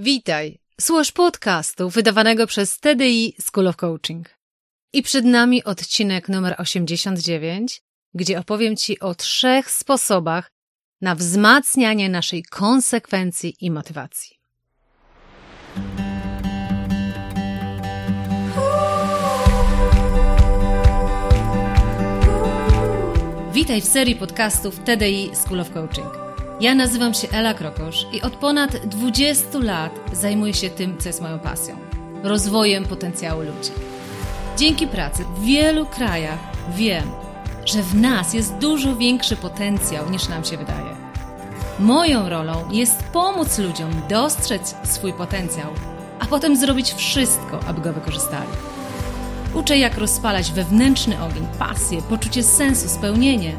Witaj, słuchasz podcastu wydawanego przez TDI School of Coaching. I przed nami odcinek numer 89, gdzie opowiem Ci o trzech sposobach na wzmacnianie naszej konsekwencji i motywacji. Witaj w serii podcastów TDI School of Coaching. Ja nazywam się Ela Krokosz i od ponad 20 lat zajmuję się tym, co jest moją pasją rozwojem potencjału ludzi. Dzięki pracy w wielu krajach wiem, że w nas jest dużo większy potencjał niż nam się wydaje. Moją rolą jest pomóc ludziom dostrzec swój potencjał, a potem zrobić wszystko, aby go wykorzystali. Uczę, jak rozpalać wewnętrzny ogień, pasję, poczucie sensu, spełnienie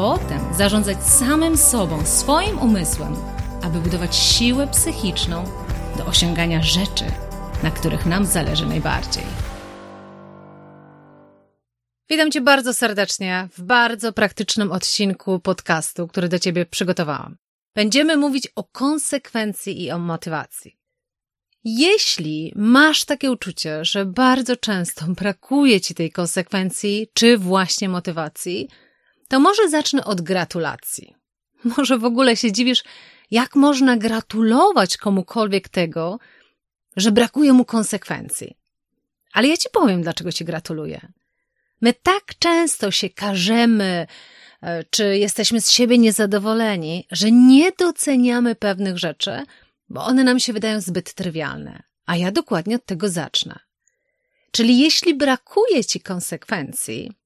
potem zarządzać samym sobą, swoim umysłem, aby budować siłę psychiczną do osiągania rzeczy, na których nam zależy najbardziej. Witam Cię bardzo serdecznie w bardzo praktycznym odcinku podcastu, który do Ciebie przygotowałam. Będziemy mówić o konsekwencji i o motywacji. Jeśli masz takie uczucie, że bardzo często brakuje Ci tej konsekwencji czy właśnie motywacji, to może zacznę od gratulacji. Może w ogóle się dziwisz, jak można gratulować komukolwiek tego, że brakuje mu konsekwencji. Ale ja ci powiem, dlaczego ci gratuluję. My tak często się karzemy, e, czy jesteśmy z siebie niezadowoleni, że nie doceniamy pewnych rzeczy, bo one nam się wydają zbyt trywialne. A ja dokładnie od tego zacznę. Czyli jeśli brakuje ci konsekwencji,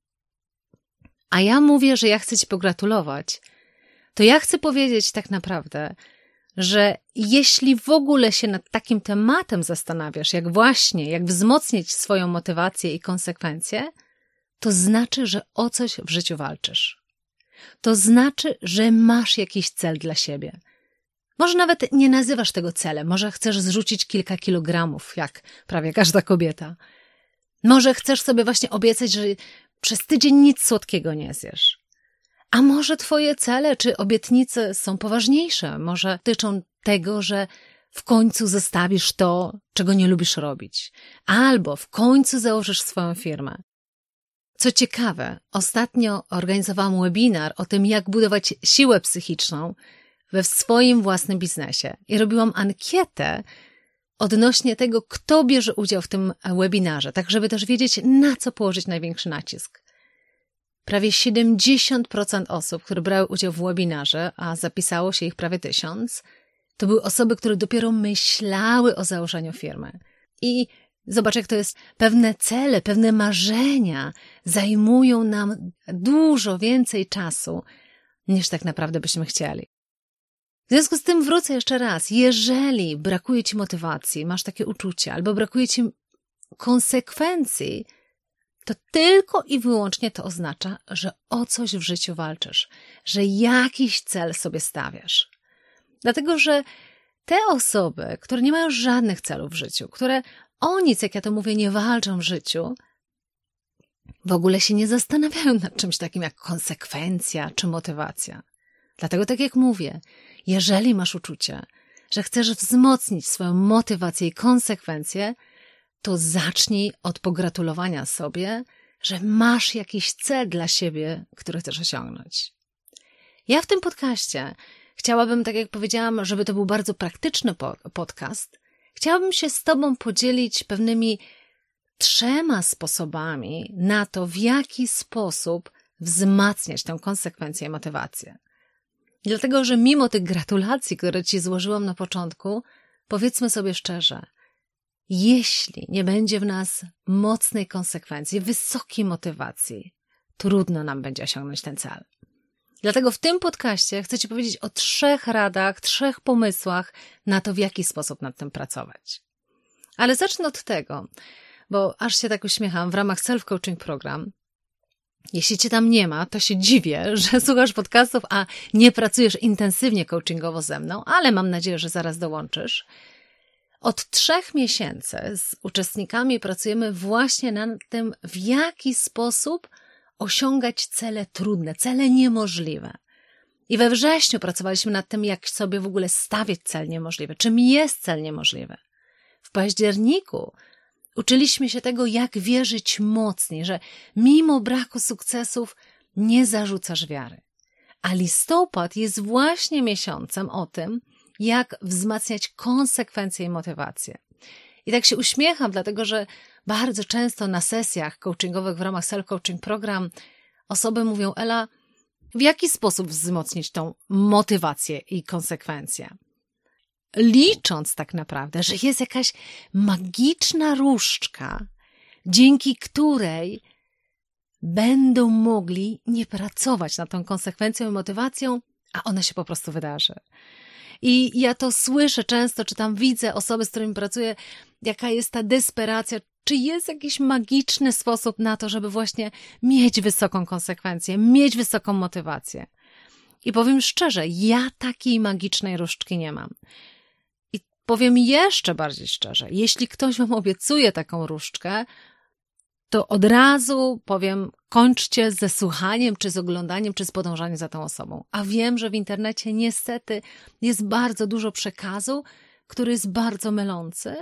a ja mówię, że ja chcę Ci pogratulować, to ja chcę powiedzieć tak naprawdę, że jeśli w ogóle się nad takim tematem zastanawiasz, jak właśnie, jak wzmocnić swoją motywację i konsekwencje, to znaczy, że o coś w życiu walczysz. To znaczy, że masz jakiś cel dla siebie. Może nawet nie nazywasz tego celem, może chcesz zrzucić kilka kilogramów, jak prawie każda kobieta. Może chcesz sobie właśnie obiecać, że przez tydzień nic słodkiego nie zjesz. A może twoje cele czy obietnice są poważniejsze? Może tyczą tego, że w końcu zostawisz to, czego nie lubisz robić, albo w końcu założysz swoją firmę. Co ciekawe, ostatnio organizowałam webinar o tym, jak budować siłę psychiczną we swoim własnym biznesie i robiłam ankietę odnośnie tego, kto bierze udział w tym webinarze, tak żeby też wiedzieć, na co położyć największy nacisk. Prawie 70% osób, które brały udział w webinarze, a zapisało się ich prawie tysiąc, to były osoby, które dopiero myślały o założeniu firmy. I zobacz, jak to jest, pewne cele, pewne marzenia zajmują nam dużo więcej czasu, niż tak naprawdę byśmy chcieli. W związku z tym wrócę jeszcze raz. Jeżeli brakuje ci motywacji, masz takie uczucie, albo brakuje ci konsekwencji, to tylko i wyłącznie to oznacza, że o coś w życiu walczysz, że jakiś cel sobie stawiasz. Dlatego, że te osoby, które nie mają żadnych celów w życiu, które o nic, jak ja to mówię, nie walczą w życiu, w ogóle się nie zastanawiają nad czymś takim jak konsekwencja czy motywacja. Dlatego, tak jak mówię, jeżeli masz uczucie, że chcesz wzmocnić swoją motywację i konsekwencje, to zacznij od pogratulowania sobie, że masz jakiś cel dla siebie, który chcesz osiągnąć. Ja w tym podcaście chciałabym, tak jak powiedziałam, żeby to był bardzo praktyczny podcast. Chciałabym się z Tobą podzielić pewnymi trzema sposobami na to, w jaki sposób wzmacniać tę konsekwencję i motywację. Dlatego, że mimo tych gratulacji, które Ci złożyłam na początku, powiedzmy sobie szczerze, jeśli nie będzie w nas mocnej konsekwencji, wysokiej motywacji, trudno nam będzie osiągnąć ten cel. Dlatego w tym podcaście chcę Ci powiedzieć o trzech radach, trzech pomysłach na to, w jaki sposób nad tym pracować. Ale zacznę od tego, bo aż się tak uśmiecham, w ramach Self-Coaching Program jeśli cię tam nie ma, to się dziwię, że słuchasz podcastów, a nie pracujesz intensywnie coachingowo ze mną, ale mam nadzieję, że zaraz dołączysz. Od trzech miesięcy z uczestnikami pracujemy właśnie nad tym, w jaki sposób osiągać cele trudne, cele niemożliwe. I we wrześniu pracowaliśmy nad tym, jak sobie w ogóle stawiać cel niemożliwy, czym jest cel niemożliwy. W październiku uczyliśmy się tego, jak wierzyć mocniej, że mimo braku sukcesów nie zarzucasz wiary. A listopad jest właśnie miesiącem o tym, jak wzmacniać konsekwencje i motywację. I tak się uśmiecham, dlatego że bardzo często na sesjach coachingowych w ramach self-coaching program osoby mówią: Ela, w jaki sposób wzmocnić tą motywację i konsekwencje? Licząc tak naprawdę, że jest jakaś magiczna różdżka, dzięki której będą mogli nie pracować nad tą konsekwencją i motywacją, a ona się po prostu wydarzy. I ja to słyszę często, czy tam widzę osoby, z którymi pracuję, jaka jest ta desperacja, czy jest jakiś magiczny sposób na to, żeby właśnie mieć wysoką konsekwencję, mieć wysoką motywację. I powiem szczerze, ja takiej magicznej różdżki nie mam. Powiem jeszcze bardziej szczerze, jeśli ktoś wam obiecuje taką różdżkę, to od razu powiem, kończcie ze słuchaniem, czy z oglądaniem, czy z podążaniem za tą osobą. A wiem, że w internecie niestety jest bardzo dużo przekazu, który jest bardzo mylący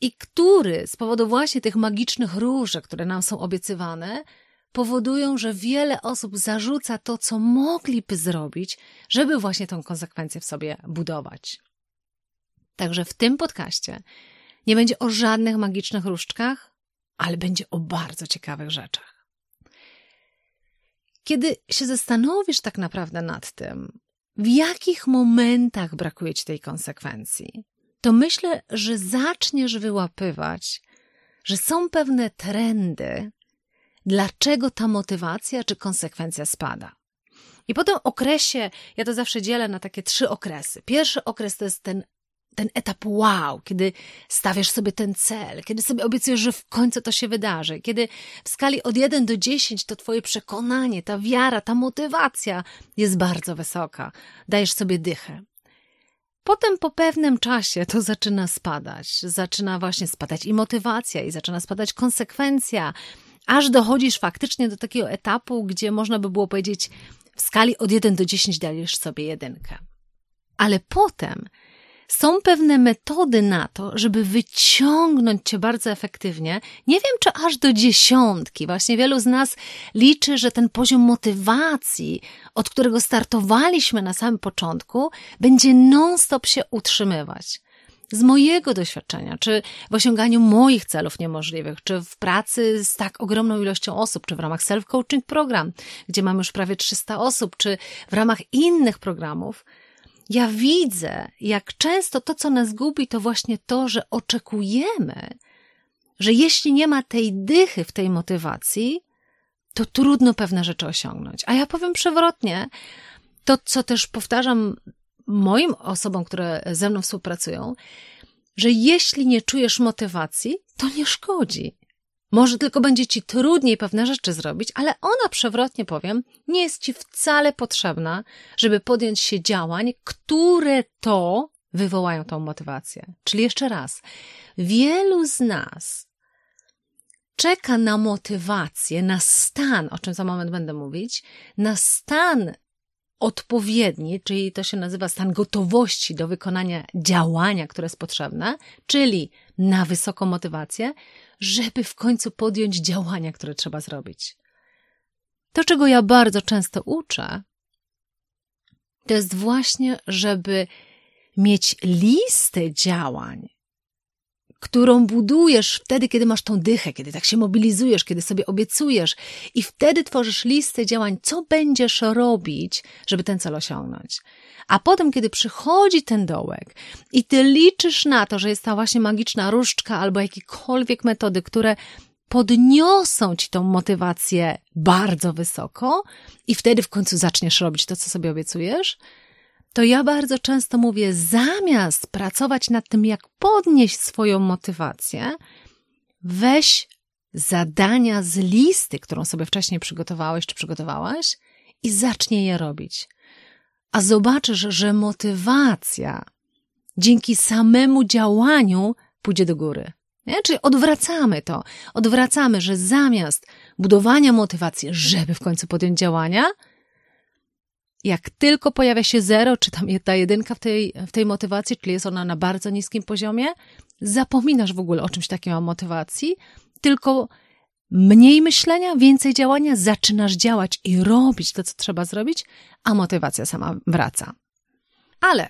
i który z powodu właśnie tych magicznych różek, które nam są obiecywane, powodują, że wiele osób zarzuca to, co mogliby zrobić, żeby właśnie tą konsekwencję w sobie budować. Także w tym podcaście nie będzie o żadnych magicznych różdżkach, ale będzie o bardzo ciekawych rzeczach. Kiedy się zastanowisz tak naprawdę nad tym, w jakich momentach brakuje ci tej konsekwencji, to myślę, że zaczniesz wyłapywać, że są pewne trendy, dlaczego ta motywacja czy konsekwencja spada. I po tym okresie, ja to zawsze dzielę na takie trzy okresy. Pierwszy okres to jest ten ten etap wow, kiedy stawiasz sobie ten cel, kiedy sobie obiecujesz, że w końcu to się wydarzy, kiedy w skali od 1 do 10 to twoje przekonanie, ta wiara, ta motywacja jest bardzo wysoka, dajesz sobie dychę. Potem po pewnym czasie to zaczyna spadać, zaczyna właśnie spadać i motywacja, i zaczyna spadać konsekwencja, aż dochodzisz faktycznie do takiego etapu, gdzie można by było powiedzieć, w skali od 1 do 10 dajesz sobie jedynkę. Ale potem są pewne metody na to, żeby wyciągnąć cię bardzo efektywnie. Nie wiem, czy aż do dziesiątki. Właśnie wielu z nas liczy, że ten poziom motywacji, od którego startowaliśmy na samym początku, będzie non-stop się utrzymywać z mojego doświadczenia, czy w osiąganiu moich celów niemożliwych, czy w pracy z tak ogromną ilością osób, czy w ramach self-coaching program, gdzie mam już prawie 300 osób, czy w ramach innych programów, ja widzę, jak często to, co nas gubi, to właśnie to, że oczekujemy, że jeśli nie ma tej dychy w tej motywacji, to trudno pewne rzeczy osiągnąć. A ja powiem przewrotnie, to co też powtarzam moim osobom, które ze mną współpracują, że jeśli nie czujesz motywacji, to nie szkodzi. Może tylko będzie ci trudniej pewne rzeczy zrobić, ale ona przewrotnie powiem, nie jest ci wcale potrzebna, żeby podjąć się działań, które to wywołają tą motywację. Czyli jeszcze raz, wielu z nas czeka na motywację, na stan, o czym za moment będę mówić, na stan odpowiedni, czyli to się nazywa stan gotowości do wykonania działania, które jest potrzebne, czyli na wysoką motywację, żeby w końcu podjąć działania, które trzeba zrobić. To, czego ja bardzo często uczę, to jest właśnie, żeby mieć listę działań, którą budujesz wtedy, kiedy masz tą dychę, kiedy tak się mobilizujesz, kiedy sobie obiecujesz i wtedy tworzysz listę działań, co będziesz robić, żeby ten cel osiągnąć. A potem, kiedy przychodzi ten dołek i ty liczysz na to, że jest ta właśnie magiczna różdżka albo jakiekolwiek metody, które podniosą ci tą motywację bardzo wysoko i wtedy w końcu zaczniesz robić to, co sobie obiecujesz, to ja bardzo często mówię, zamiast pracować nad tym, jak podnieść swoją motywację, weź zadania z listy, którą sobie wcześniej przygotowałeś czy przygotowałaś i zacznij je robić. A zobaczysz, że motywacja dzięki samemu działaniu pójdzie do góry. Nie? Czyli odwracamy to. Odwracamy, że zamiast budowania motywacji, żeby w końcu podjąć działania, jak tylko pojawia się zero, czy tam ta jedynka w tej, w tej motywacji, czyli jest ona na bardzo niskim poziomie, zapominasz w ogóle o czymś takim o motywacji, tylko mniej myślenia, więcej działania, zaczynasz działać i robić to, co trzeba zrobić, a motywacja sama wraca. Ale,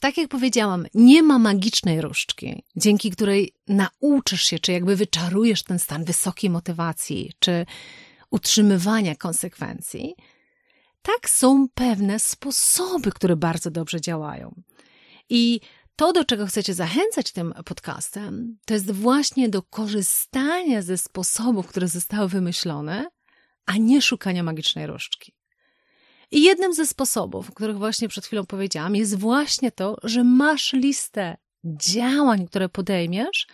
tak jak powiedziałam, nie ma magicznej różdżki, dzięki której nauczysz się, czy jakby wyczarujesz ten stan wysokiej motywacji, czy utrzymywania konsekwencji. Tak są pewne sposoby, które bardzo dobrze działają. I to, do czego chcecie zachęcać tym podcastem, to jest właśnie do korzystania ze sposobów, które zostały wymyślone, a nie szukania magicznej różdżki. I jednym ze sposobów, o których właśnie przed chwilą powiedziałam, jest właśnie to, że masz listę działań, które podejmiesz,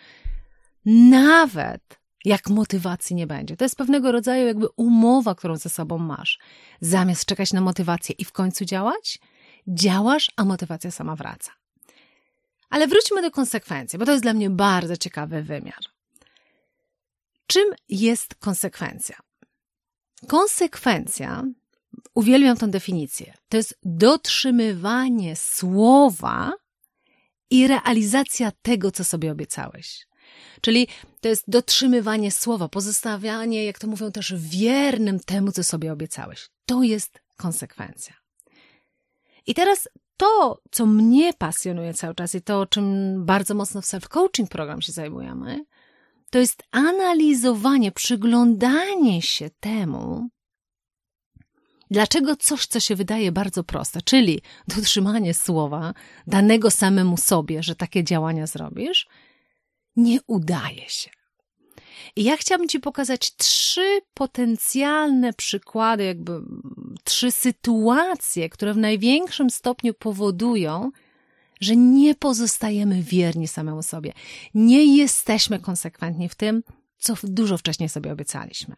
nawet jak motywacji nie będzie. To jest pewnego rodzaju jakby umowa, którą ze sobą masz. Zamiast czekać na motywację i w końcu działać, działasz, a motywacja sama wraca. Ale wróćmy do konsekwencji, bo to jest dla mnie bardzo ciekawy wymiar. Czym jest konsekwencja? Konsekwencja, uwielbiam tę definicję, to jest dotrzymywanie słowa i realizacja tego, co sobie obiecałeś. Czyli to jest dotrzymywanie słowa, pozostawianie, jak to mówią też, wiernym temu, co sobie obiecałeś. To jest konsekwencja. I teraz to, co mnie pasjonuje cały czas i to, czym bardzo mocno w self-coaching program się zajmujemy, to jest analizowanie, przyglądanie się temu, dlaczego coś, co się wydaje bardzo proste, czyli dotrzymanie słowa danego samemu sobie, że takie działania zrobisz, nie udaje się. I ja chciałabym Ci pokazać trzy potencjalne przykłady, jakby trzy sytuacje, które w największym stopniu powodują, że nie pozostajemy wierni samemu sobie. Nie jesteśmy konsekwentni w tym, co dużo wcześniej sobie obiecaliśmy.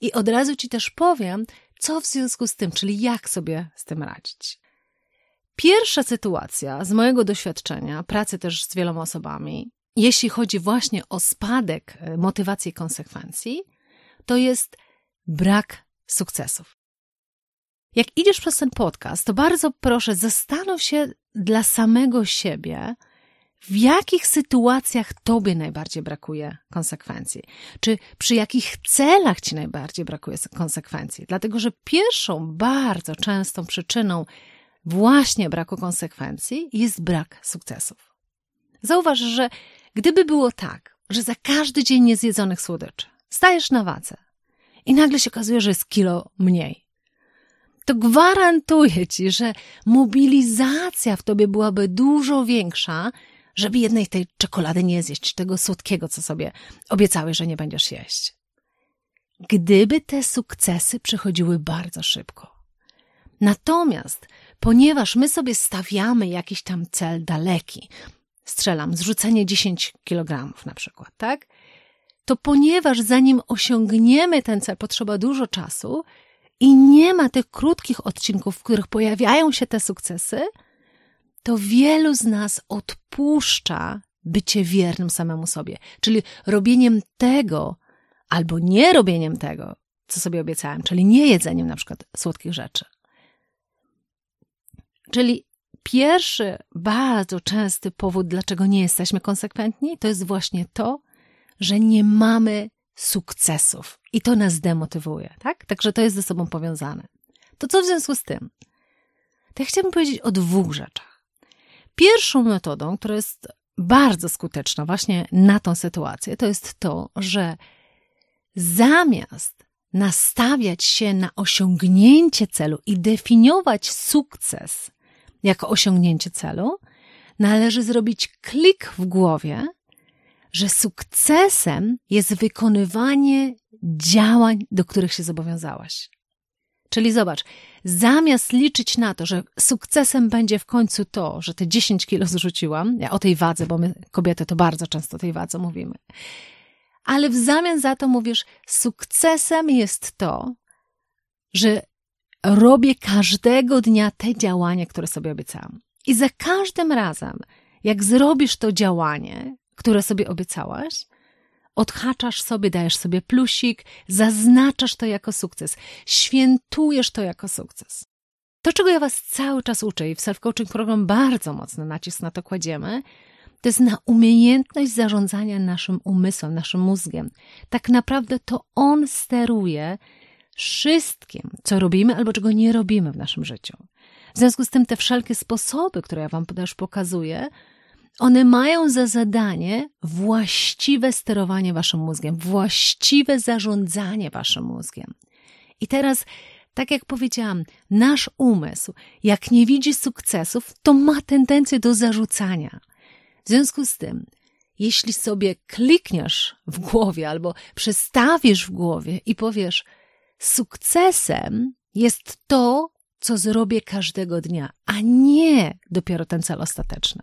I od razu Ci też powiem, co w związku z tym, czyli jak sobie z tym radzić. Pierwsza sytuacja z mojego doświadczenia, pracy też z wieloma osobami, jeśli chodzi właśnie o spadek e, motywacji i konsekwencji, to jest brak sukcesów. Jak idziesz przez ten podcast, to bardzo proszę, zastanów się dla samego siebie, w jakich sytuacjach tobie najbardziej brakuje konsekwencji? Czy przy jakich celach ci najbardziej brakuje konsekwencji? Dlatego, że pierwszą bardzo częstą przyczyną właśnie braku konsekwencji jest brak sukcesów. Zauważ, że Gdyby było tak, że za każdy dzień niezjedzonych słodyczy stajesz na wadze i nagle się okazuje, że jest kilo mniej, to gwarantuję ci, że mobilizacja w tobie byłaby dużo większa, żeby jednej tej czekolady nie zjeść, tego słodkiego, co sobie obiecałeś, że nie będziesz jeść. Gdyby te sukcesy przychodziły bardzo szybko. Natomiast, ponieważ my sobie stawiamy jakiś tam cel daleki, strzelam, zrzucenie 10 kg na przykład, tak? To ponieważ zanim osiągniemy ten cel, potrzeba dużo czasu i nie ma tych krótkich odcinków, w których pojawiają się te sukcesy, to wielu z nas odpuszcza bycie wiernym samemu sobie, czyli robieniem tego albo nie robieniem tego, co sobie obiecałem, czyli nie jedzeniem na przykład słodkich rzeczy. Czyli Pierwszy bardzo częsty powód, dlaczego nie jesteśmy konsekwentni, to jest właśnie to, że nie mamy sukcesów i to nas demotywuje, tak? Także to jest ze sobą powiązane. To co w związku z tym? To ja chciałabym powiedzieć o dwóch rzeczach. Pierwszą metodą, która jest bardzo skuteczna właśnie na tą sytuację, to jest to, że zamiast nastawiać się na osiągnięcie celu i definiować sukces jako osiągnięcie celu, należy zrobić klik w głowie, że sukcesem jest wykonywanie działań, do których się zobowiązałaś. Czyli zobacz, zamiast liczyć na to, że sukcesem będzie w końcu to, że te 10 kilo zrzuciłam, ja o tej wadze, bo my kobiety to bardzo często o tej wadze mówimy, ale w zamian za to mówisz, sukcesem jest to, że robię każdego dnia te działania, które sobie obiecałam. I za każdym razem, jak zrobisz to działanie, które sobie obiecałaś, odhaczasz sobie, dajesz sobie plusik, zaznaczasz to jako sukces, świętujesz to jako sukces. To, czego ja Was cały czas uczę i w self-coaching program bardzo mocno nacisk na to kładziemy, to jest na umiejętność zarządzania naszym umysłem, naszym mózgiem. Tak naprawdę to on steruje wszystkim, co robimy albo czego nie robimy w naszym życiu. W związku z tym te wszelkie sposoby, które ja Wam też pokazuję, one mają za zadanie właściwe sterowanie Waszym mózgiem, właściwe zarządzanie Waszym mózgiem. I teraz, tak jak powiedziałam, nasz umysł, jak nie widzi sukcesów, to ma tendencję do zarzucania. W związku z tym, jeśli sobie klikniesz w głowie albo przestawisz w głowie i powiesz, sukcesem jest to, co zrobię każdego dnia, a nie dopiero ten cel ostateczny,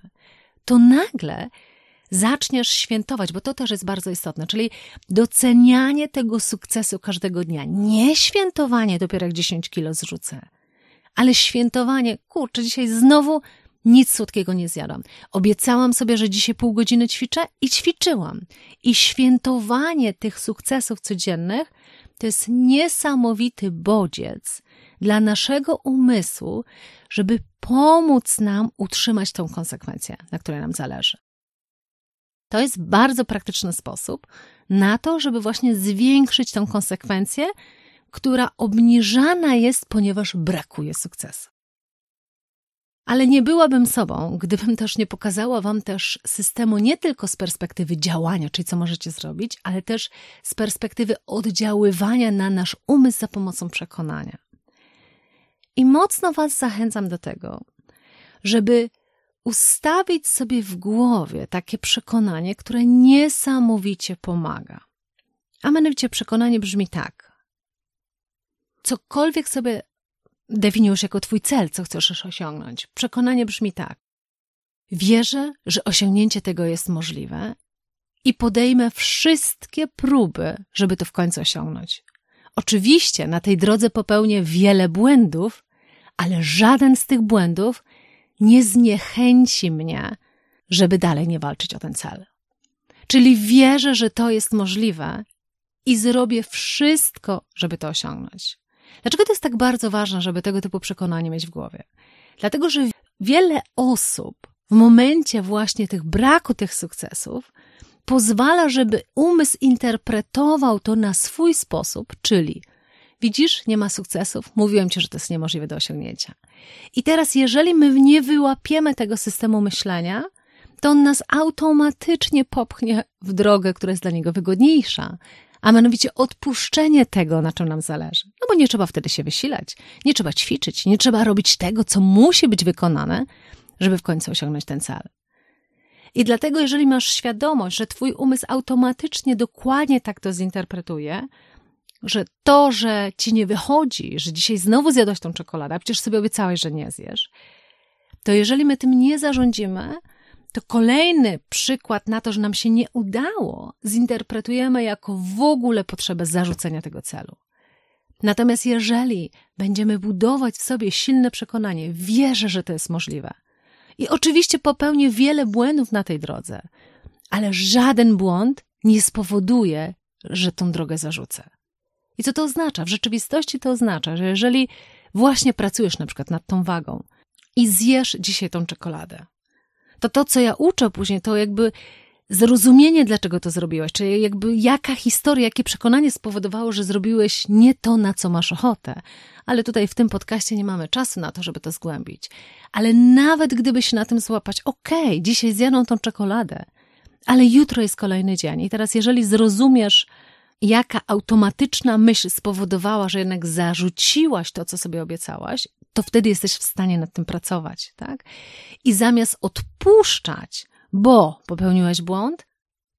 to nagle zaczniesz świętować, bo to też jest bardzo istotne, czyli docenianie tego sukcesu każdego dnia. Nie świętowanie dopiero jak 10 kilo zrzucę, ale świętowanie, kurczę, dzisiaj znowu nic słodkiego nie zjadłam. Obiecałam sobie, że dzisiaj pół godziny ćwiczę i ćwiczyłam. I świętowanie tych sukcesów codziennych to jest niesamowity bodziec dla naszego umysłu, żeby pomóc nam utrzymać tą konsekwencję, na której nam zależy. To jest bardzo praktyczny sposób na to, żeby właśnie zwiększyć tą konsekwencję, która obniżana jest, ponieważ brakuje sukcesu. Ale nie byłabym sobą, gdybym też nie pokazała Wam też systemu nie tylko z perspektywy działania, czyli co możecie zrobić, ale też z perspektywy oddziaływania na nasz umysł za pomocą przekonania. I mocno Was zachęcam do tego, żeby ustawić sobie w głowie takie przekonanie, które niesamowicie pomaga. A mianowicie przekonanie brzmi tak. Cokolwiek sobie definiujesz jako Twój cel, co chcesz osiągnąć. Przekonanie brzmi tak. Wierzę, że osiągnięcie tego jest możliwe i podejmę wszystkie próby, żeby to w końcu osiągnąć. Oczywiście na tej drodze popełnię wiele błędów, ale żaden z tych błędów nie zniechęci mnie, żeby dalej nie walczyć o ten cel. Czyli wierzę, że to jest możliwe i zrobię wszystko, żeby to osiągnąć. Dlaczego to jest tak bardzo ważne, żeby tego typu przekonanie mieć w głowie? Dlatego, że wiele osób w momencie właśnie tych braku tych sukcesów pozwala, żeby umysł interpretował to na swój sposób, czyli widzisz, nie ma sukcesów, mówiłem ci, że to jest niemożliwe do osiągnięcia. I teraz, jeżeli my nie wyłapiemy tego systemu myślenia, to on nas automatycznie popchnie w drogę, która jest dla niego wygodniejsza, a mianowicie odpuszczenie tego, na czym nam zależy. No bo nie trzeba wtedy się wysilać, nie trzeba ćwiczyć, nie trzeba robić tego, co musi być wykonane, żeby w końcu osiągnąć ten cel. I dlatego, jeżeli masz świadomość, że twój umysł automatycznie dokładnie tak to zinterpretuje, że to, że ci nie wychodzi, że dzisiaj znowu zjadłeś tą czekoladę, a przecież sobie obiecałeś, że nie zjesz, to jeżeli my tym nie zarządzimy, to kolejny przykład na to, że nam się nie udało, zinterpretujemy jako w ogóle potrzebę zarzucenia tego celu. Natomiast jeżeli będziemy budować w sobie silne przekonanie, wierzę, że to jest możliwe. I oczywiście popełnię wiele błędów na tej drodze, ale żaden błąd nie spowoduje, że tą drogę zarzucę. I co to oznacza? W rzeczywistości to oznacza, że jeżeli właśnie pracujesz na przykład nad tą wagą i zjesz dzisiaj tą czekoladę, to to, co ja uczę później, to jakby zrozumienie, dlaczego to zrobiłeś, czyli jakby jaka historia, jakie przekonanie spowodowało, że zrobiłeś nie to, na co masz ochotę. Ale tutaj w tym podcaście nie mamy czasu na to, żeby to zgłębić. Ale nawet gdyby się na tym złapać, okej, okay, dzisiaj zjadą tą czekoladę, ale jutro jest kolejny dzień. I teraz, jeżeli zrozumiesz, jaka automatyczna myśl spowodowała, że jednak zarzuciłaś to, co sobie obiecałaś, to wtedy jesteś w stanie nad tym pracować, tak? I zamiast odpuszczać, bo popełniłeś błąd,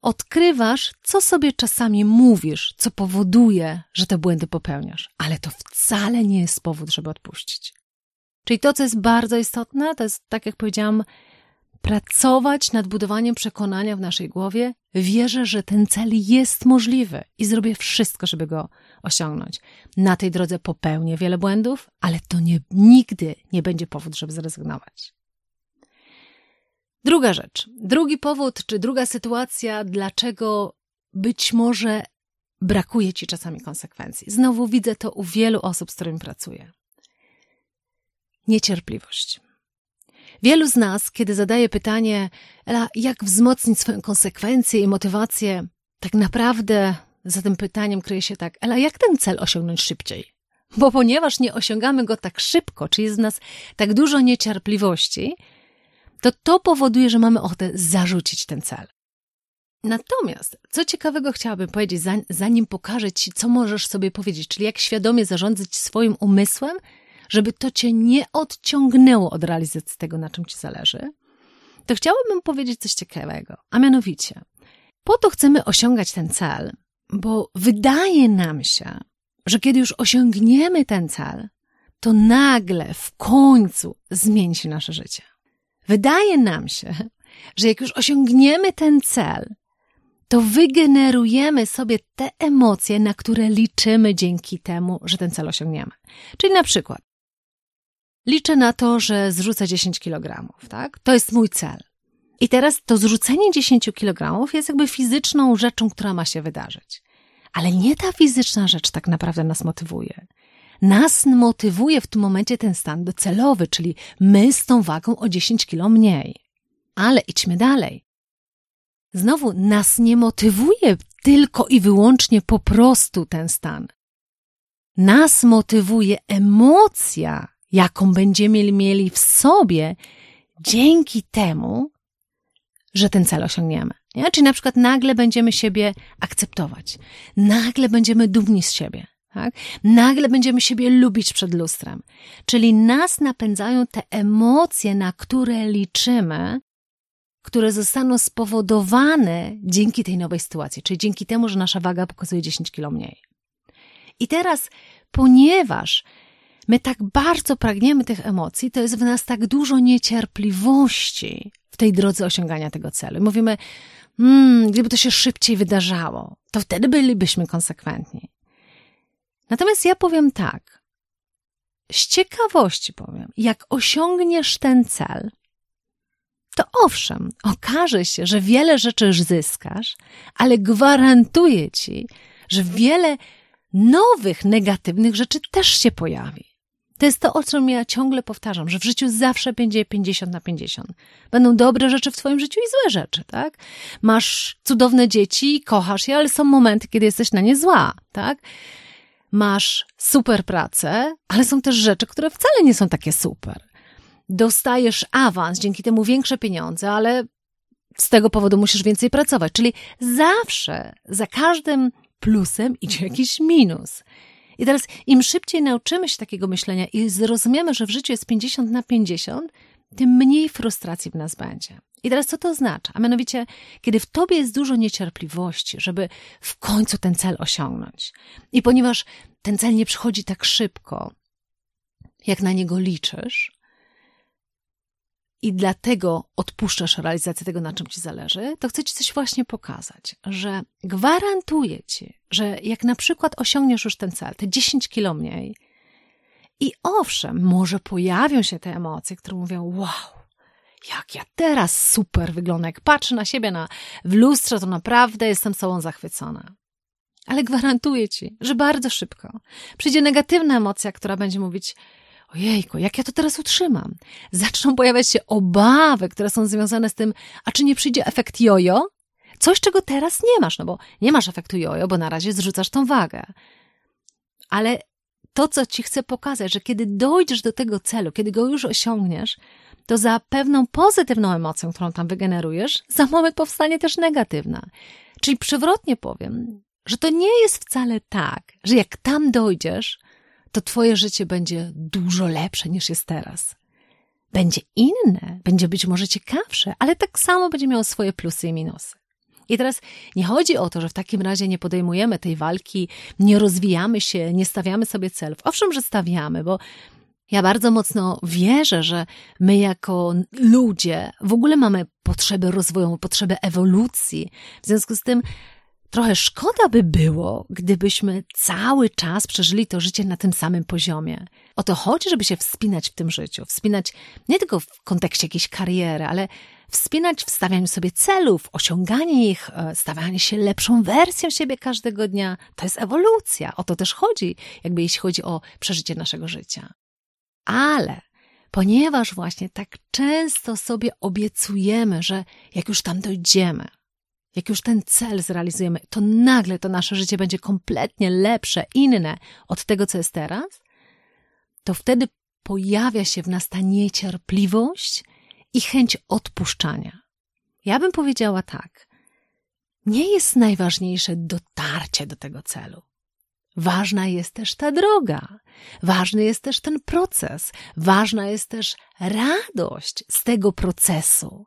odkrywasz, co sobie czasami mówisz, co powoduje, że te błędy popełniasz, ale to wcale nie jest powód, żeby odpuścić. Czyli to, co jest bardzo istotne, to jest, tak jak powiedziałam, pracować nad budowaniem przekonania w naszej głowie, wierzę, że ten cel jest możliwy i zrobię wszystko, żeby go osiągnąć. Na tej drodze popełnię wiele błędów, ale to nie, nigdy nie będzie powód, żeby zrezygnować. Druga rzecz, drugi powód, czy druga sytuacja, dlaczego być może brakuje ci czasami konsekwencji. Znowu widzę to u wielu osób, z którymi pracuję. niecierpliwość. Wielu z nas, kiedy zadaje pytanie, Ela, jak wzmocnić swoją konsekwencję i motywację, tak naprawdę za tym pytaniem kryje się tak, Ela, jak ten cel osiągnąć szybciej? Bo ponieważ nie osiągamy go tak szybko, czy jest w nas tak dużo niecierpliwości, to to powoduje, że mamy ochotę zarzucić ten cel. Natomiast, co ciekawego chciałabym powiedzieć, zanim pokażę Ci, co możesz sobie powiedzieć, czyli jak świadomie zarządzać swoim umysłem, żeby to Cię nie odciągnęło od realizacji tego, na czym Ci zależy, to chciałabym powiedzieć coś ciekawego, a mianowicie, po to chcemy osiągać ten cel, bo wydaje nam się, że kiedy już osiągniemy ten cel, to nagle w końcu zmieni się nasze życie. Wydaje nam się, że jak już osiągniemy ten cel, to wygenerujemy sobie te emocje, na które liczymy dzięki temu, że ten cel osiągniemy. Czyli na przykład, liczę na to, że zrzucę 10 kg, tak? To jest mój cel. I teraz to zrzucenie 10 kg jest jakby fizyczną rzeczą, która ma się wydarzyć. Ale nie ta fizyczna rzecz tak naprawdę nas motywuje. Nas motywuje w tym momencie ten stan docelowy, czyli my z tą wagą o 10 kilo mniej. Ale idźmy dalej. Znowu nas nie motywuje tylko i wyłącznie po prostu ten stan. Nas motywuje emocja, jaką będziemy mieli w sobie dzięki temu, że ten cel osiągniemy. Nie? Czyli na przykład nagle będziemy siebie akceptować, nagle będziemy dumni z siebie, tak? nagle będziemy siebie lubić przed lustrem. Czyli nas napędzają te emocje, na które liczymy, które zostaną spowodowane dzięki tej nowej sytuacji, czyli dzięki temu, że nasza waga pokazuje 10 kilo mniej. I teraz, ponieważ my tak bardzo pragniemy tych emocji, to jest w nas tak dużo niecierpliwości w tej drodze osiągania tego celu. Mówimy, hmm, gdyby to się szybciej wydarzało, to wtedy bylibyśmy konsekwentni. Natomiast ja powiem tak, z ciekawości powiem, jak osiągniesz ten cel, to owszem, okaże się, że wiele rzeczy już zyskasz, ale gwarantuję ci, że wiele nowych, negatywnych rzeczy też się pojawi. To jest to, o czym ja ciągle powtarzam, że w życiu zawsze będzie 50 na 50. Będą dobre rzeczy w twoim życiu i złe rzeczy, tak? Masz cudowne dzieci, kochasz je, ale są momenty, kiedy jesteś na nie zła, tak? Masz super pracę, ale są też rzeczy, które wcale nie są takie super dostajesz awans, dzięki temu większe pieniądze, ale z tego powodu musisz więcej pracować. Czyli zawsze za każdym plusem idzie jakiś minus. I teraz im szybciej nauczymy się takiego myślenia i zrozumiemy, że w życiu jest 50 na 50, tym mniej frustracji w nas będzie. I teraz co to oznacza? A mianowicie, kiedy w tobie jest dużo niecierpliwości, żeby w końcu ten cel osiągnąć. I ponieważ ten cel nie przychodzi tak szybko, jak na niego liczysz, i dlatego odpuszczasz realizację tego, na czym ci zależy, to chcę ci coś właśnie pokazać, że gwarantuję ci, że jak na przykład osiągniesz już ten cel, te 10 kilo mniej, i owszem, może pojawią się te emocje, które mówią: Wow, jak ja teraz super wyglądam, jak patrzę na siebie na, w lustrze, to naprawdę jestem sobą zachwycona. Ale gwarantuję ci, że bardzo szybko przyjdzie negatywna emocja, która będzie mówić: ojejku, jak ja to teraz utrzymam? Zaczną pojawiać się obawy, które są związane z tym, a czy nie przyjdzie efekt jojo? Coś, czego teraz nie masz, no bo nie masz efektu jojo, bo na razie zrzucasz tą wagę. Ale to, co ci chcę pokazać, że kiedy dojdziesz do tego celu, kiedy go już osiągniesz, to za pewną pozytywną emocją, którą tam wygenerujesz, za moment powstanie też negatywna. Czyli przewrotnie powiem, że to nie jest wcale tak, że jak tam dojdziesz, to Twoje życie będzie dużo lepsze niż jest teraz. Będzie inne, będzie być może ciekawsze, ale tak samo będzie miało swoje plusy i minusy. I teraz nie chodzi o to, że w takim razie nie podejmujemy tej walki, nie rozwijamy się, nie stawiamy sobie celów. Owszem, że stawiamy, bo ja bardzo mocno wierzę, że my jako ludzie w ogóle mamy potrzebę rozwoju, potrzebę ewolucji. W związku z tym Trochę szkoda by było, gdybyśmy cały czas przeżyli to życie na tym samym poziomie. O to chodzi, żeby się wspinać w tym życiu. Wspinać nie tylko w kontekście jakiejś kariery, ale wspinać w stawianiu sobie celów, osiąganie ich, e, stawianie się lepszą wersją siebie każdego dnia. To jest ewolucja. O to też chodzi, jakby jeśli chodzi o przeżycie naszego życia. Ale Ponieważ właśnie tak często sobie obiecujemy, że jak już tam dojdziemy, jak już ten cel zrealizujemy, to nagle to nasze życie będzie kompletnie lepsze, inne od tego, co jest teraz, to wtedy pojawia się w nas ta niecierpliwość i chęć odpuszczania. Ja bym powiedziała tak. Nie jest najważniejsze dotarcie do tego celu. Ważna jest też ta droga, ważny jest też ten proces, ważna jest też radość z tego procesu.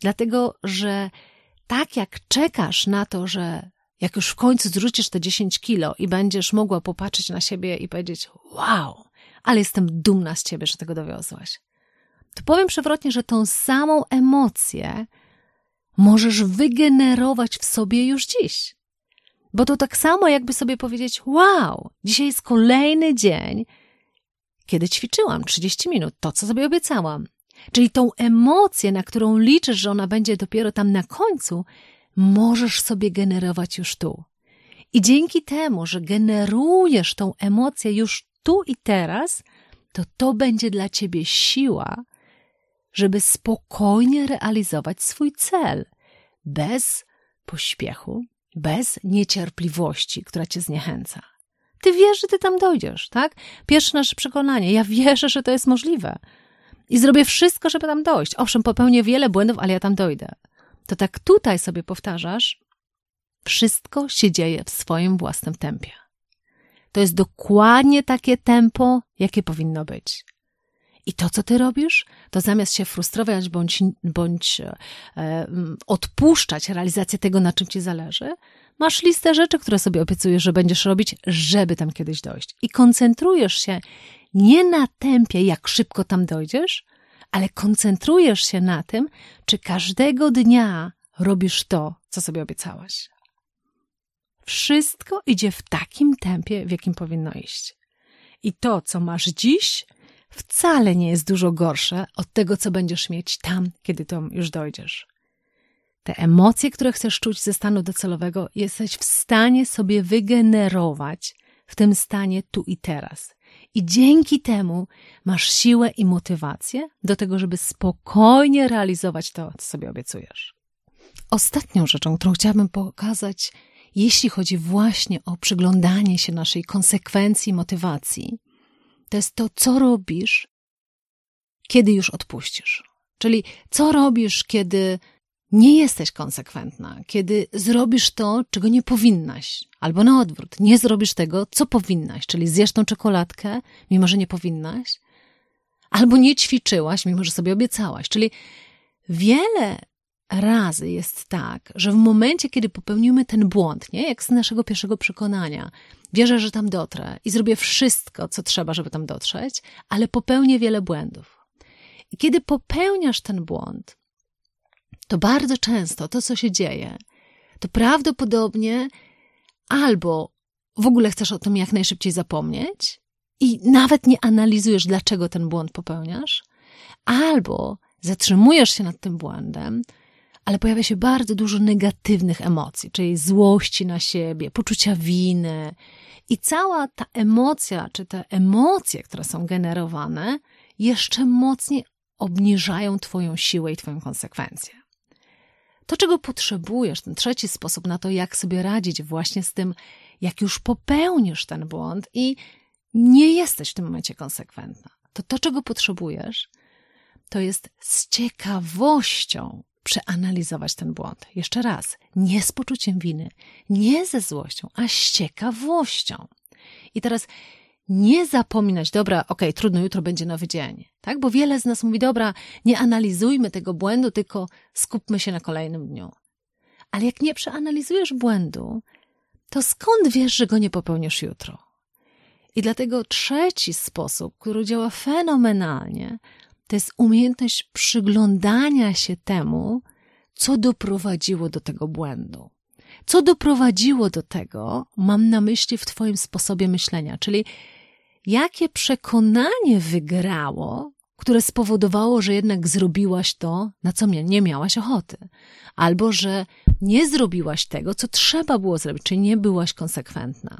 Dlatego, że tak jak czekasz na to, że jak już w końcu zrzucisz te 10 kilo i będziesz mogła popatrzeć na siebie i powiedzieć: Wow, ale jestem dumna z ciebie, że tego dowiozłaś. To powiem przewrotnie, że tą samą emocję możesz wygenerować w sobie już dziś. Bo to tak samo, jakby sobie powiedzieć: Wow, dzisiaj jest kolejny dzień, kiedy ćwiczyłam 30 minut, to co sobie obiecałam. Czyli tą emocję, na którą liczysz, że ona będzie dopiero tam na końcu, możesz sobie generować już tu. I dzięki temu, że generujesz tą emocję już tu i teraz, to to będzie dla ciebie siła, żeby spokojnie realizować swój cel, bez pośpiechu, bez niecierpliwości, która cię zniechęca. Ty wiesz, że ty tam dojdziesz, tak? Pierwsze nasze przekonanie. Ja wierzę, że to jest możliwe. I zrobię wszystko, żeby tam dojść. Owszem, popełnię wiele błędów, ale ja tam dojdę. To tak tutaj sobie powtarzasz, wszystko się dzieje w swoim własnym tempie. To jest dokładnie takie tempo, jakie powinno być. I to, co ty robisz, to zamiast się frustrować bądź, bądź e, odpuszczać realizację tego, na czym ci zależy, masz listę rzeczy, które sobie obiecujesz, że będziesz robić, żeby tam kiedyś dojść. I koncentrujesz się nie na tempie, jak szybko tam dojdziesz, ale koncentrujesz się na tym, czy każdego dnia robisz to, co sobie obiecałaś. Wszystko idzie w takim tempie, w jakim powinno iść. I to, co masz dziś, wcale nie jest dużo gorsze od tego, co będziesz mieć tam, kiedy tam już dojdziesz. Te emocje, które chcesz czuć ze stanu docelowego, jesteś w stanie sobie wygenerować w tym stanie tu i teraz. I dzięki temu masz siłę i motywację do tego, żeby spokojnie realizować to, co sobie obiecujesz. Ostatnią rzeczą, którą chciałabym pokazać, jeśli chodzi właśnie o przyglądanie się naszej konsekwencji, motywacji, to jest to, co robisz, kiedy już odpuścisz. Czyli co robisz, kiedy nie jesteś konsekwentna, kiedy zrobisz to, czego nie powinnaś, albo na odwrót, nie zrobisz tego, co powinnaś, czyli zjesz tą czekoladkę, mimo że nie powinnaś, albo nie ćwiczyłaś, mimo że sobie obiecałaś. Czyli wiele razy jest tak, że w momencie, kiedy popełnimy ten błąd, nie, jak z naszego pierwszego przekonania, wierzę, że tam dotrę i zrobię wszystko, co trzeba, żeby tam dotrzeć, ale popełnię wiele błędów. I kiedy popełniasz ten błąd, to bardzo często to, co się dzieje, to prawdopodobnie albo w ogóle chcesz o tym jak najszybciej zapomnieć i nawet nie analizujesz, dlaczego ten błąd popełniasz, albo zatrzymujesz się nad tym błędem, ale pojawia się bardzo dużo negatywnych emocji, czyli złości na siebie, poczucia winy. I cała ta emocja, czy te emocje, które są generowane, jeszcze mocniej obniżają Twoją siłę i Twoją konsekwencję. To, czego potrzebujesz, ten trzeci sposób na to, jak sobie radzić właśnie z tym, jak już popełnisz ten błąd i nie jesteś w tym momencie konsekwentna, to to, czego potrzebujesz, to jest z ciekawością przeanalizować ten błąd. Jeszcze raz, nie z poczuciem winy, nie ze złością, a z ciekawością. I teraz nie zapominać, dobra, okej, okay, trudno, jutro będzie nowy dzień, tak? Bo wiele z nas mówi, dobra, nie analizujmy tego błędu, tylko skupmy się na kolejnym dniu. Ale jak nie przeanalizujesz błędu, to skąd wiesz, że go nie popełnisz jutro? I dlatego trzeci sposób, który działa fenomenalnie, to jest umiejętność przyglądania się temu, co doprowadziło do tego błędu. Co doprowadziło do tego, mam na myśli w Twoim sposobie myślenia, czyli jakie przekonanie wygrało, które spowodowało, że jednak zrobiłaś to, na co nie miałaś ochoty, albo że nie zrobiłaś tego, co trzeba było zrobić, czyli nie byłaś konsekwentna.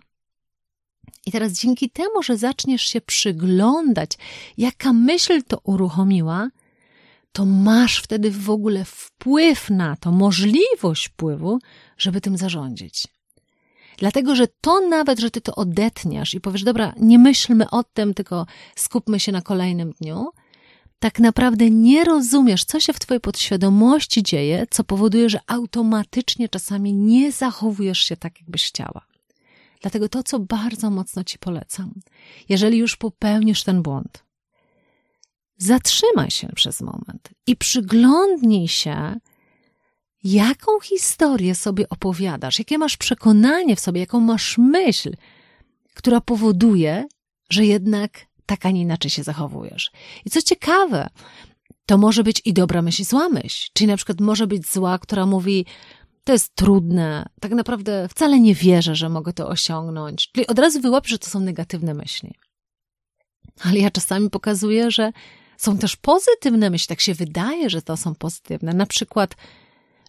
I teraz dzięki temu, że zaczniesz się przyglądać, jaka myśl to uruchomiła, to masz wtedy w ogóle wpływ na to, możliwość wpływu, żeby tym zarządzić. Dlatego, że to nawet, że ty to odetniesz i powiesz, dobra, nie myślmy o tym, tylko skupmy się na kolejnym dniu, tak naprawdę nie rozumiesz, co się w twojej podświadomości dzieje, co powoduje, że automatycznie czasami nie zachowujesz się tak, jakbyś chciała. Dlatego to, co bardzo mocno ci polecam, jeżeli już popełnisz ten błąd, zatrzymaj się przez moment i przyglądnij się, jaką historię sobie opowiadasz, jakie masz przekonanie w sobie, jaką masz myśl, która powoduje, że jednak tak, a nie inaczej się zachowujesz. I co ciekawe, to może być i dobra myśl, i zła myśl. Czyli na przykład może być zła, która mówi, to jest trudne, tak naprawdę wcale nie wierzę, że mogę to osiągnąć. Czyli od razu wyłapię, że to są negatywne myśli. Ale ja czasami pokazuję, że są też pozytywne myśli, tak się wydaje, że to są pozytywne. Na przykład,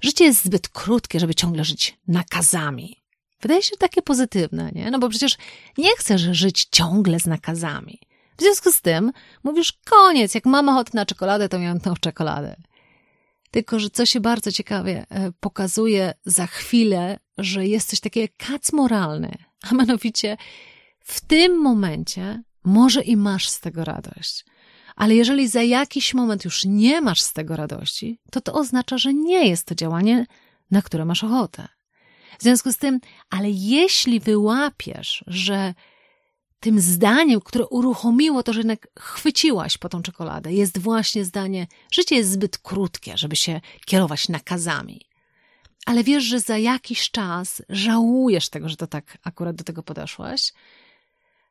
życie jest zbyt krótkie, żeby ciągle żyć nakazami. Wydaje się takie pozytywne, nie? No bo przecież nie chcesz żyć ciągle z nakazami. W związku z tym mówisz, koniec, jak mam ochotę na czekoladę, to miałem tą czekoladę. Tylko, że co się bardzo ciekawie e, pokazuje za chwilę, że jest coś takiego jak kac moralny, a mianowicie w tym momencie może i masz z tego radość. Ale jeżeli za jakiś moment już nie masz z tego radości, to to oznacza, że nie jest to działanie, na które masz ochotę. W związku z tym, ale jeśli wyłapiesz, że tym zdaniem, które uruchomiło to, że jednak chwyciłaś po tą czekoladę, jest właśnie zdanie: życie jest zbyt krótkie, żeby się kierować nakazami. Ale wiesz, że za jakiś czas żałujesz tego, że to tak akurat do tego podeszłaś,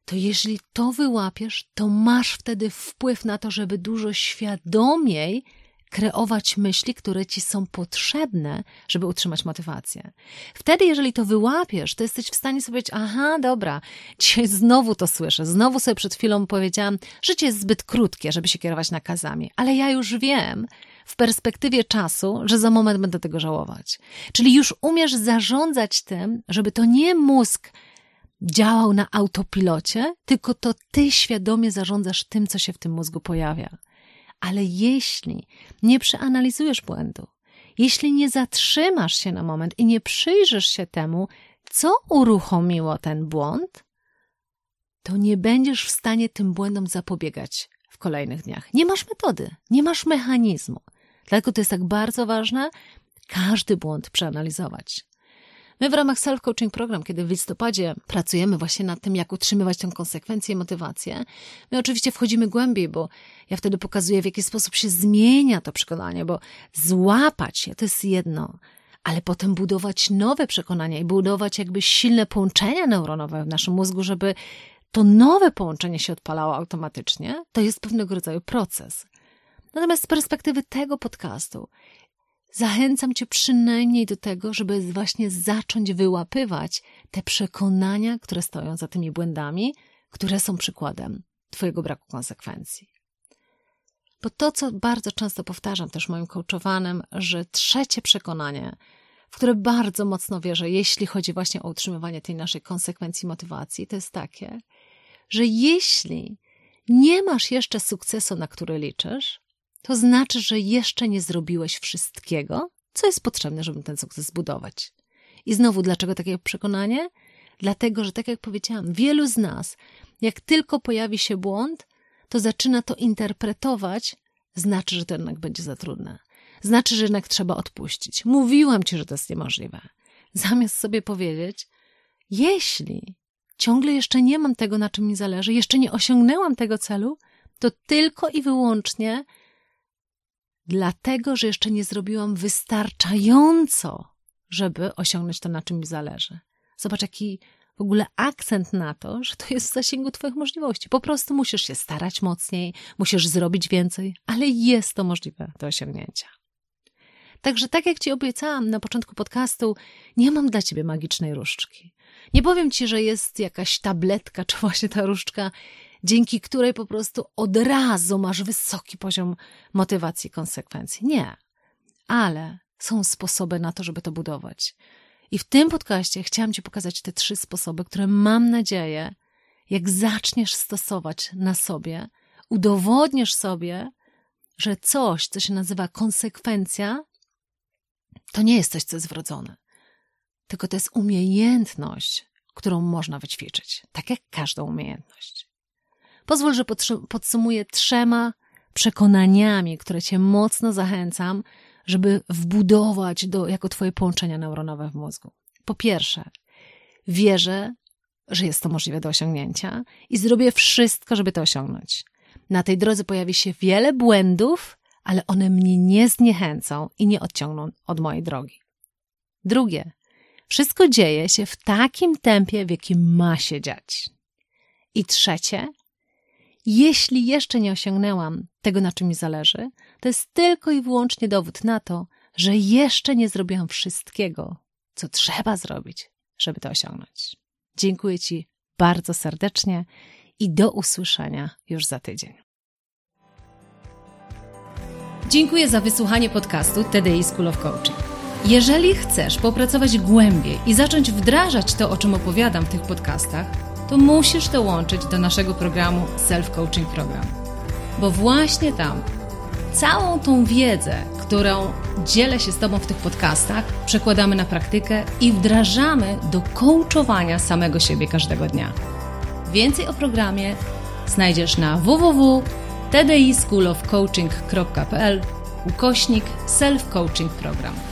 to jeśli to wyłapiesz, to masz wtedy wpływ na to, żeby dużo świadomiej kreować myśli, które ci są potrzebne, żeby utrzymać motywację. Wtedy, jeżeli to wyłapiesz, to jesteś w stanie sobie powiedzieć, aha, dobra, dzisiaj znowu to słyszę, znowu sobie przed chwilą powiedziałam, życie jest zbyt krótkie, żeby się kierować nakazami, ale ja już wiem, w perspektywie czasu, że za moment będę tego żałować. Czyli już umiesz zarządzać tym, żeby to nie mózg działał na autopilocie, tylko to ty świadomie zarządzasz tym, co się w tym mózgu pojawia. Ale jeśli nie przeanalizujesz błędu, jeśli nie zatrzymasz się na moment i nie przyjrzysz się temu, co uruchomiło ten błąd, to nie będziesz w stanie tym błędom zapobiegać w kolejnych dniach. Nie masz metody, nie masz mechanizmu. Dlatego to jest tak bardzo ważne, każdy błąd przeanalizować. My w ramach Self-Coaching Program, kiedy w listopadzie pracujemy właśnie nad tym, jak utrzymywać tę konsekwencję i motywację, my oczywiście wchodzimy głębiej, bo ja wtedy pokazuję, w jaki sposób się zmienia to przekonanie, bo złapać się to jest jedno, ale potem budować nowe przekonania i budować jakby silne połączenia neuronowe w naszym mózgu, żeby to nowe połączenie się odpalało automatycznie, to jest pewnego rodzaju proces. Natomiast z perspektywy tego podcastu, Zachęcam Cię przynajmniej do tego, żeby właśnie zacząć wyłapywać te przekonania, które stoją za tymi błędami, które są przykładem Twojego braku konsekwencji. Bo to, co bardzo często powtarzam też moim coachowanym, że trzecie przekonanie, w które bardzo mocno wierzę, jeśli chodzi właśnie o utrzymywanie tej naszej konsekwencji motywacji, to jest takie, że jeśli nie masz jeszcze sukcesu, na który liczysz, to znaczy, że jeszcze nie zrobiłeś wszystkiego, co jest potrzebne, żeby ten sukces zbudować. I znowu, dlaczego takie przekonanie? Dlatego, że tak jak powiedziałam, wielu z nas, jak tylko pojawi się błąd, to zaczyna to interpretować, znaczy, że to jednak będzie za trudne. Znaczy, że jednak trzeba odpuścić. Mówiłam ci, że to jest niemożliwe. Zamiast sobie powiedzieć, jeśli ciągle jeszcze nie mam tego, na czym mi zależy, jeszcze nie osiągnęłam tego celu, to tylko i wyłącznie dlatego że jeszcze nie zrobiłam wystarczająco, żeby osiągnąć to, na czym mi zależy. Zobacz, jaki w ogóle akcent na to, że to jest w zasięgu Twoich możliwości. Po prostu musisz się starać mocniej, musisz zrobić więcej, ale jest to możliwe do osiągnięcia. Także, tak jak Ci obiecałam na początku podcastu, nie mam dla Ciebie magicznej różdżki. Nie powiem Ci, że jest jakaś tabletka, czy właśnie ta różdżka dzięki której po prostu od razu masz wysoki poziom motywacji i konsekwencji. Nie. Ale są sposoby na to, żeby to budować. I w tym podcaście chciałam Ci pokazać te trzy sposoby, które mam nadzieję jak zaczniesz stosować na sobie, udowodnisz sobie, że coś, co się nazywa konsekwencja, to nie jest coś, co jest wrodzone, tylko to jest umiejętność, którą można wyćwiczyć, tak jak każdą umiejętność. Pozwól, że podsumuję trzema przekonaniami, które Cię mocno zachęcam, żeby wbudować do, jako Twoje połączenia neuronowe w mózgu. Po pierwsze, wierzę, że jest to możliwe do osiągnięcia i zrobię wszystko, żeby to osiągnąć. Na tej drodze pojawi się wiele błędów, ale one mnie nie zniechęcą i nie odciągną od mojej drogi. Drugie, wszystko dzieje się w takim tempie, w jakim ma się dziać. I trzecie, jeśli jeszcze nie osiągnęłam tego, na czym mi zależy, to jest tylko i wyłącznie dowód na to, że jeszcze nie zrobiłam wszystkiego, co trzeba zrobić, żeby to osiągnąć. Dziękuję Ci bardzo serdecznie i do usłyszenia już za tydzień. Dziękuję za wysłuchanie podcastu TDI School of Coaching. Jeżeli chcesz popracować głębiej i zacząć wdrażać to, o czym opowiadam w tych podcastach, to musisz dołączyć do naszego programu Self Coaching Program. Bo właśnie tam całą tą wiedzę, którą dzielę się z Tobą w tych podcastach, przekładamy na praktykę i wdrażamy do coachowania samego siebie każdego dnia. Więcej o programie znajdziesz na www.tdischoolofcoaching.pl ukośnik self-coaching program.